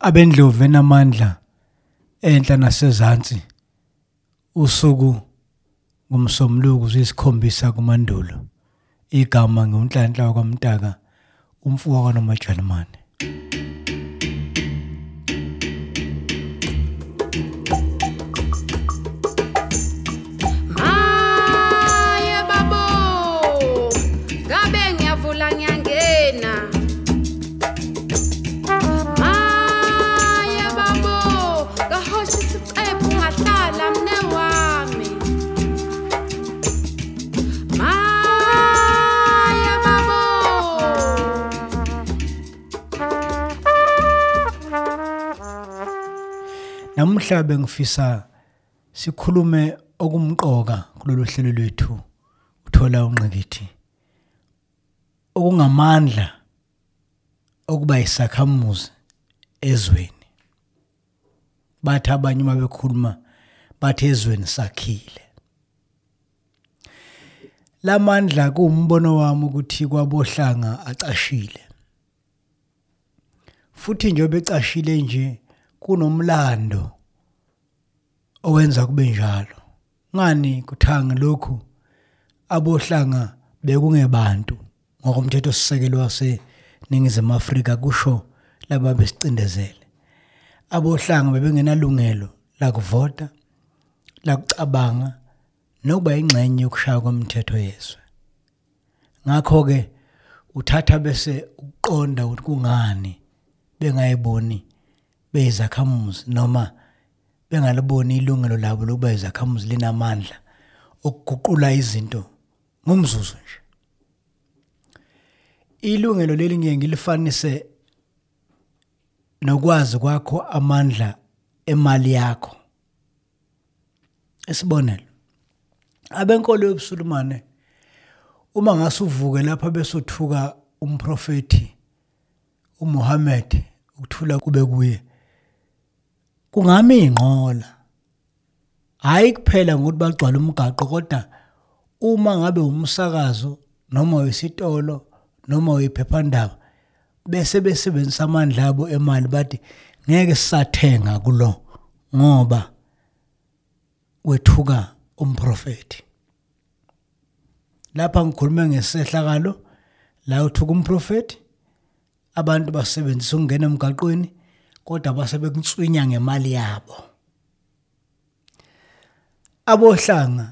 abendlovu enamandla enhla nasezansi usuku ngumsombuluko ziyisikhombisa kumandulo. Igama ngumnhlanhla kwaMtaka umfowabo nomajalimane Namuhla bengifisa sikhulume okumqoka kulolu hlelo lwethu uthola unqikithi. Okungamandla okuba isakhamuzi ezweni. Bathi abanye uma bekhuluma bathi ezweni sakhile. Lamandla kuwumbono wami ukuthi kwabohlanga acashile. Futhi njengoba ecashile nje kunomlando owenza kube njalo. Ngani kuthanga lokhu abohlanga bekungebantu ngokomthetho sisekelo waseNingizimu Afrika kusho laba besicindezele. Abohlanga bebengenalungelo la kuvota, la kucabanga nokuba ingxenye yokushaya komthetho yezwe. Ngakho-ke uthatha bese ukuqonda ukuthi kungani bengayiboni beyizakhamuzi noma bengaliboni ilungelo labo lokuba izakhamuzi linamandla okuguqula izinto ngomzuzu nje. Ilungelo leli ngiye ngilifanise nokwazi kwakho amandla emali yakho. Isibonelo, abenkolo yobusulumane uma ngase uvuke lapha besothuka umprofeti uMuhammad ukuthula kube kuye kungami ingqola hayi kuphela ngokuthi bagcwala umgaqo kodwa uma ngabe umsakazo noma wesitolo noma wephephandaba bese besebenzisa amandla abo emali bathi ngeke sisathenga kulo ngoba wethuka umprofeti lapha ngikhuluma ngesehlakalo la uthuka umprofeti abantu basebenzisa ukungena emgaqweni kodwa base bekunswinya ngemali yabo. Abohlanga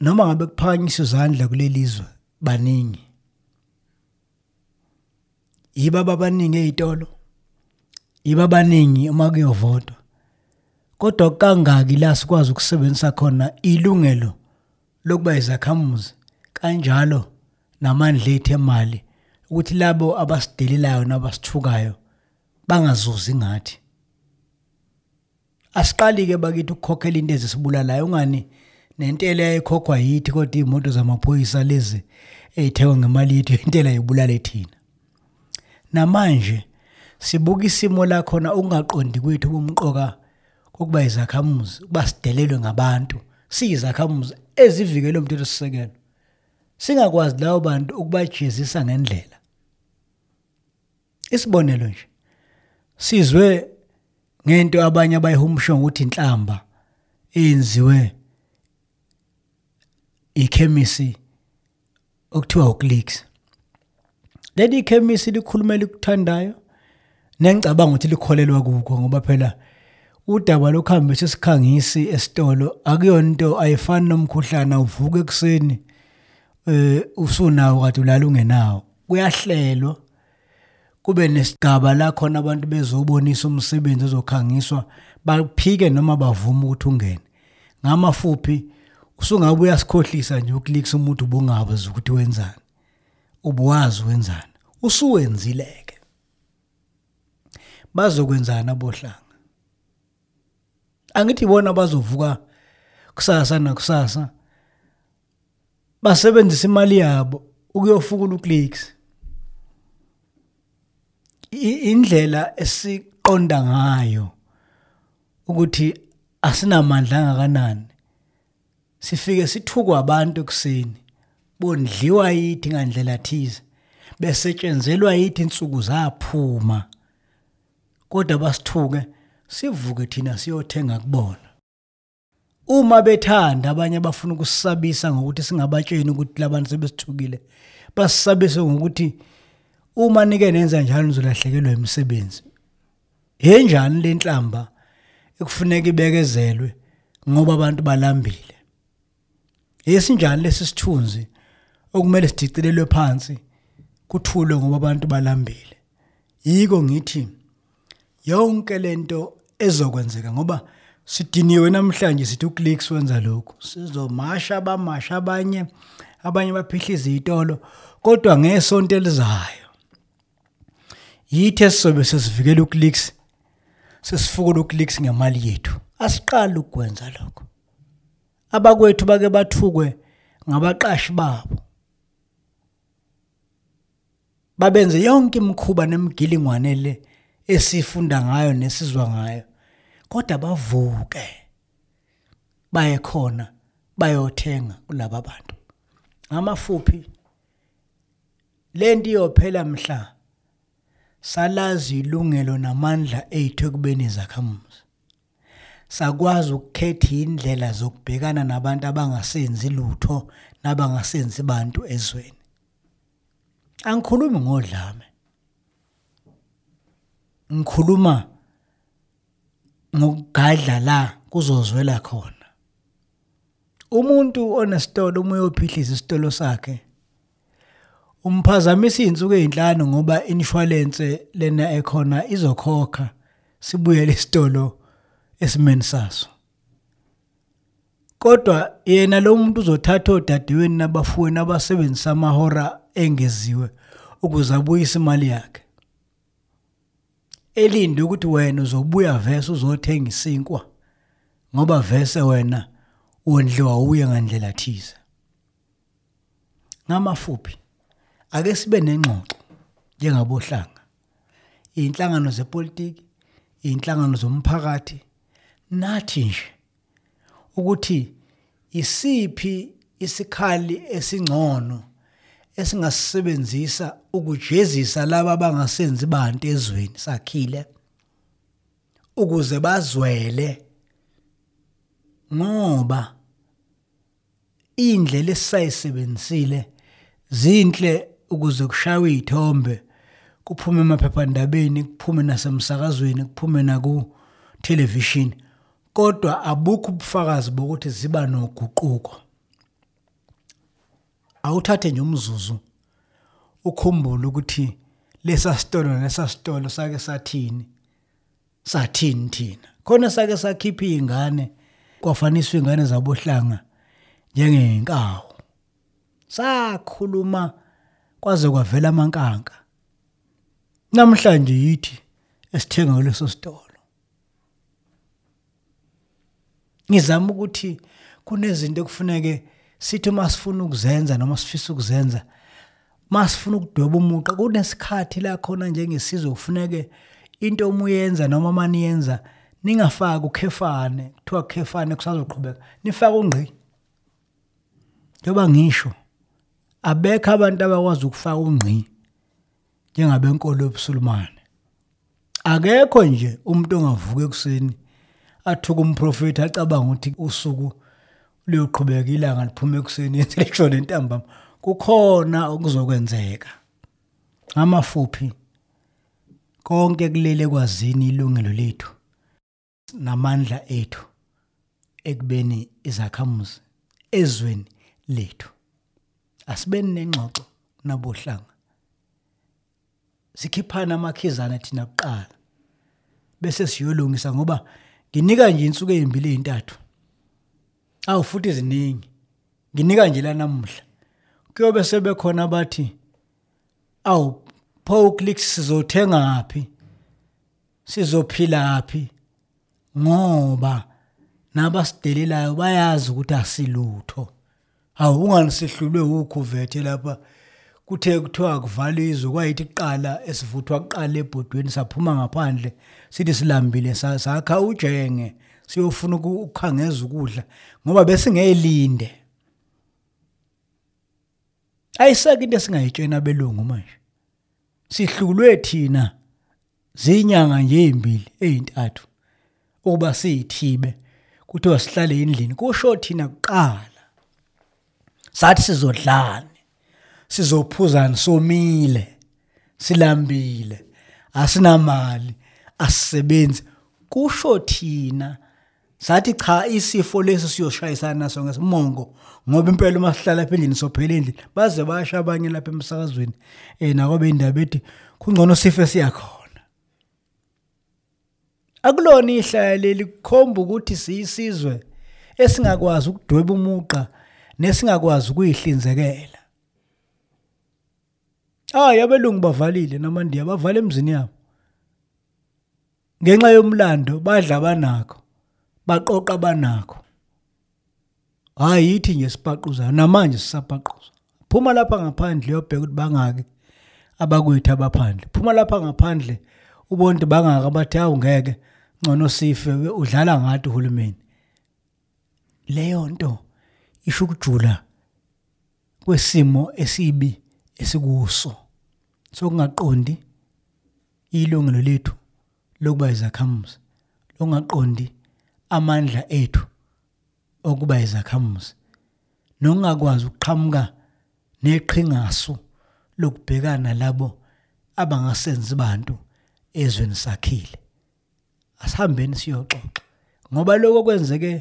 noma ngabe kuphakanyiswa izandla kulelizwe baningi. Yiba abaningi ezitolo yiba abaningi uma kuyovotwa? Kodwa kangaki la sikwazi ukusebenzisa khona ilungelo lokuba izakhamuzi kanjalo namandla ethu emali ukuthi labo abasidelelayo nabasithukayo bangazuzi ngathi. Asiqali ke bakithi ukukhokhela into ezisibulalayo ungani nentela eyayikhokhwa yithi kodwa iy'moto zamaphoyisa lezi ey'thekwa ngemali yethu intela ibulale thina. Namanje sibuka isimo la khona ukungaqondi kwethu bomqoka kokuba izakhamuzi ukuba sidelelwe ngabantu siyizakhamuzi ezivikelwe umthetho sisekelo. Singakwazi labo bantu ukubajezisa ngendlela. Isibonelo nje. Sizwe ngento abanye abayihumusha ngokuthi inhlamba eyenziwe ikhemisi okuthiwa uClicks. Leli ikhemisi likhuluma likuthandayo nengicabanga ukuthi likholelwa kukho ngoba phela udaba lokuhamba sesikhangisi esitolo akuyonto ayifani nomkhuhlane uvuka ekuseni eh usunawo kade ulala ungenawo. Kuyahlelwa. Kube nesigaba la khona abantu bezobonisa umsebenzi ozokhangiswa baphike noma bavume ukuthi ungene. Ngamafuphi usungabe uyasikhohlisa nje ukulikisa umuntu ubungabazi ukuthi wenzani. Ubuwazi wenzani. Usuwenzile-ke. Bazokwenzana abohlanga angithi ibona bazovuka kusasa nakusasa basebenzisa imali yabo ukuyofukula uclicks indlela esiqonda ngayo ukuthi asinamandla angakanani. Sifike sithukwa abantu ekuseni bondliwa yithi ngandlela thize besetshenzelwa yithi insuku zaphuma. Kodwa basithuke sivuke thina siyothenga kubona. Uma bethanda abanye abafuna ukusisabisa ngokuthi singabatsheni ukuthi labantu sebesithukile basisabise ngokuthi uma nike nenza njalo nizolahlekelwa imisebenzi yenjani le nhlamba ekufuneka ibekezelwe ngoba abantu balambile? Yesinjani lesi sithunzi okumele sidicilelwe phansi kuthule ngoba abantu balambile? Yiko ngithi yonke lento ezokwenzeka ngoba sidiniwe namhlanje sithi uClicks wenza lokhu. Sizomasha abamasha abanye abanye baphihliza izitolo kodwa ngesonto elizayo yithi esizobe sesivikela uClicks sesifukula uClicks ngemali yethu. Asiqala ukwenza lokho. Abakwethu bake bathukwe ngabaqashi babo. Babenze yonke imikhuba nemigilingwane le esifunda ngayo nesizwa ngayo kodwa bavuke. Baye khona bayothenga kulaba bantu. Ngamafuphi? Lento iyophela mhla. Salazi ilungelo namandla ethu ekubeni zakhamuzi sakwazi ukukhetha indlela zokubhekana nabantu abangasenzi lutho nabangasenzi bantu ezweni. Angikhulumi ngodlame. Ngikhuluma ngokugadla la kuzozwela khona. Umuntu onesitolo uma uyophihliza isitolo sakhe umphazamisa izinsuku ezinhlanu ngoba insurance lena ekhona izokhokha sibuyele isitolo esimeni saso. Kodwa yena lo muntu uzothatha odadewenu nabafuweni abasebenzisa amahora engeziwe ukuze abuyise imali yakhe. Elinde ukuthi wena uzobuya vese uzothenga isinkwa ngoba vese wena wondliwa uye ngandlela thize. Ngamafuphi? Ake sibe nengxoxo njengabohlanga. Inhlangano zepolitiki inhlangano zomphakathi. Nathi nje ukuthi isiphi isikhali esingcono esingasebenzisa ukujezisa laba abangasenzi bantu ezweni sakhile ukuze bazwele ngoba indlela esisayisebenzisile zinhle ukuze kushaywe izithombe kuphume emaphephandabeni kuphume nasemsakazweni kuphume naku television kodwa abukho ubufakazi bokuthi ziba noguquko. Awuthathe nje umzuzu ukhumbule ukuthi lesa sitolo nesa sitolo sake sathini sathini thina. Khona sake sakhipha izingane kwafaniswa izingane zabohlanga njengenkawu sakhuluma kwaze kwavela amankanka namhlanje yithi esithenga kuleso sitolo. Ngizama ukuthi kunezinto ekufuneke sithi uma sifuna ukuzenza noma sifisa ukuzenza masifuna ukudweba umuqa kunesikhathi la khona njengesizwe kufuneke into uma uyenza noma maniyenza ningafaki ukhefane kuthiwa khefane kusazoqhubeka nifake ungqi. Njengoba ngisho abekho abantu abakwazi ukufaka ungqi njengabenkolo yobusulumane akekho nje umuntu ongavuka ekuseni athuka umprofeti acabanga ukuthi usuku luyoqhubeka ilanga liphuma ekuseni selishona entambama kukhona okuzokwenzeka. Ngamafuphi konke kulele kwazini ilungelo lethu namandla ethu ekubeni izakhamuzi ezweni lethu. Asibeni nengxoxo nabohlanga. Sikhiphana amakhizana thina kuqala bese siyolungisa ngoba nginika nje insuku ezimbili ezintathu. Awu futhi ziningi. Nginika nje la namuhla kuyobe sebekhona bathi awu pho clicks sizothenga ngapi sizophila ngapi ngoba nabasidelelayo bayazi ukuthi asilutho. Awu ungani sihlulwe ukhuvethe lapha. Kuthe kuthiwa kuvalwe izwe kwayithi kuqala esivuthwa kuqala ebhodweni saphuma ngaphandle sithi silambile sakha ujenge siyofuna ukukhangeza ukudla ngoba besingelinde ayiseke into esingayitshena belungu manje. Sihlulwe thina zinyanga nje ezimbili ezintathu ukuba siyithibe kuthiwa sihlale endlini. Kusho thina kuqala. Sathi sizodlani sizophuzani somile silambile asinamali asisebenzi. Kusho thina sathi cha isifo lesi siyoshayisana naso ngesimongo ngoba impela uma sihlala lapha endlini sophela endlini baze basha abanye lapha emsakazweni eh nakobe indaba ethi kungcono sife siyakhona. Akulona ihlaya leli kukhomba ukuthi siyisizwe esingakwazi ukudweba umuqa nesingakwazi ukuyihlinzekela. Hayi abelungu bavalile namandiya bavala emzini yabo. Ngenxa yomlando badla banakho baqoqa banakho. Hayi yithi nje sipaquzana namanje sisapaquza phuma lapha ngaphandle yobheka ukuthi bangaki abakwethu abaphandle. Phuma lapha ngaphandle ubonke bangaka bathi awungeke ngcono sife udlala ngathi uhulumeni. Leyo nto isho ukujula kwesimo esibi esikuso. Sokungaqondi ilungelo lethu lokuba izakhamuzi lokungaqondi amandla ethu okuba izakhamuzi nokungakwazi ukuqhamuka neqhingasu lokubhekana labo abangasenzi bantu ezweni sakhile. Asihambeni siyoxoxa ngoba lokho kwenzeke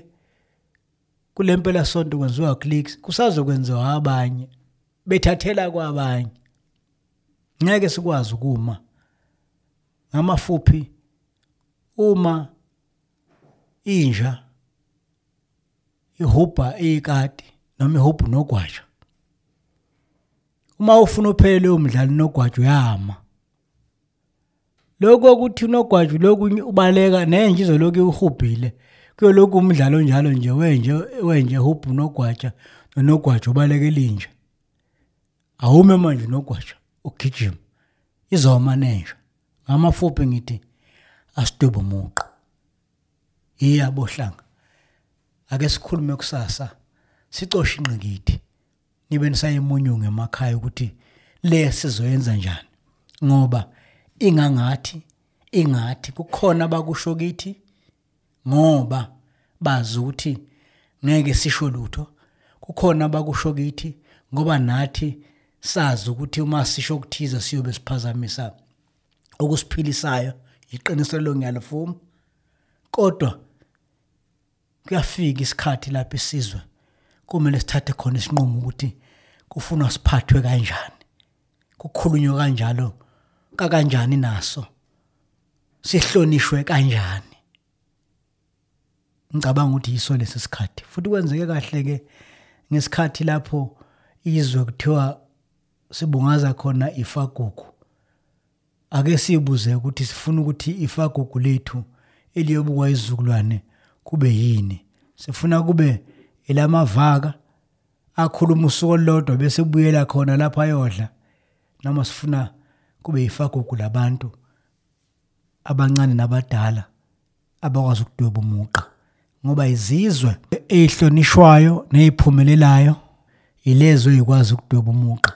kulempela sonto kwenziwa clicks kusazokwenziwa abanye bethathela kwabanye. Ngeke sikwazi ukuma. Ngamafuphi uma inja ihubha ikati noma ihubhu nogwaja. Uma ufuna uphele umdlalo nogwaja uyama. Lokho ukuthi unogwaju lokhu ubaleka nenje izolokhu uhubhile kuyolokhu umdlalo njalo nje wenje wenje hubhu nogwaja nonogwaja ubaleka elinje. Awume manje nogwaja ugijima. Izoma nenja. Ngamafuphi ngithi asidubo umuqa yiyabo hlanga. Ake sikhulume kusasa sicoshe inqikidi nibe nisayemunyunga emakhaya ukuthi le sizoyenza njani? Ngoba ingangathi ingathi kukhona abakusho kithi ngoba bazi ukuthi ngeke sisho lutho. Kukhona abakusho kithi ngoba nathi sazi ukuthi uma sisho ukuthiza siyobe siphazamisa okusiphilisayo iqiniso lo ngiyalifuma kodwa kuyafika isikhathi lapho isizwe kumele sithathe khona isinqumo ukuthi kufunwa siphathwe kanjani kukhulunywe kanjalo kakanjani naso sihlonishwe kanjani. Ngicabanga ukuthi yiso lesi sikhathi. Futhi kwenzeke kahle ke ngesikhathi lapho izwe kuthiwa sibungaza khona ifagugu. Ake sibuze ukuthi sifuna ukuthi ifagugu lethu eliyobukwa izizukulwane kube yini? Sifuna kube elamavaka akhuluma usuku olulodwa bese buyela khona lapha ayodla noma sifuna kube ifagugu labantu abancane nabadala abakwazi ukudweba umuqa ngoba izizwe ezihlonishwayo neziphumelelayo ilezo ezikwazi ukudweba umuqa.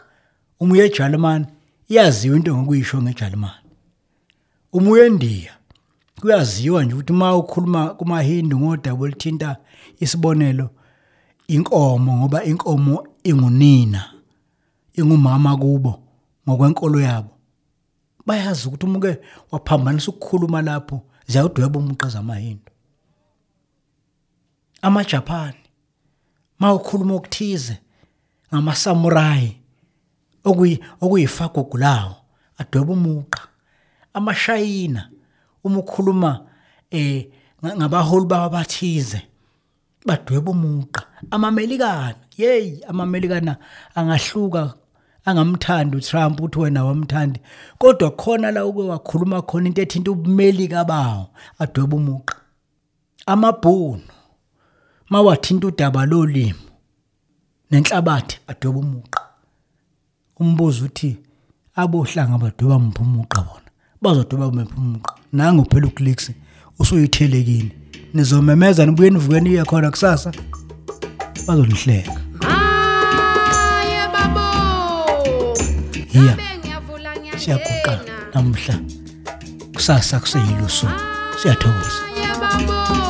Uma uye eJalimani iyaziwa into ngokuyisho ngeJalimani uma uye eNdiya kuyaziwa nje ukuthi uma ukhuluma kumaHindu ngodaba oluthinta isibonelo inkomo ngoba inkomo ingunina ingumama kubo ngokwenkolo yabo. Bayazi ukuthi umuke waphambanisa ukukhuluma lapho ziyawudweba umuqa zamaHindu. amaJapani mawukhuluma okuthize ngamasamurai okuyi okuyifagugu lawo adweba umuqa amashayina uma ukhuluma eh ngabaholi bawo bathize badweba umuqa amamelikana hey amamelikana angahluka angamthandi uTrump uthi wena wamthandi kodwa khona la uke wakhuluma khona into ethinta ubumelika bawo adweba umuqa amabhunu mawathinta udaba lolimo nenhlabathi adweba umuqa. Umbuzo uthi abohlanga badweba mphi umuqa bona? Bazodweba mphi umuqa? Nangu phela uclicks usuyithelekile nizomemeza nibuye nivukeni iye khona kusasa. Bazolihleka. Haye babo! Iya. Ngabe ngiyavula siyaguqa ngiyangena namhla. Kusasa kuseyilusuku siyathokoza. Yebabo kahoshi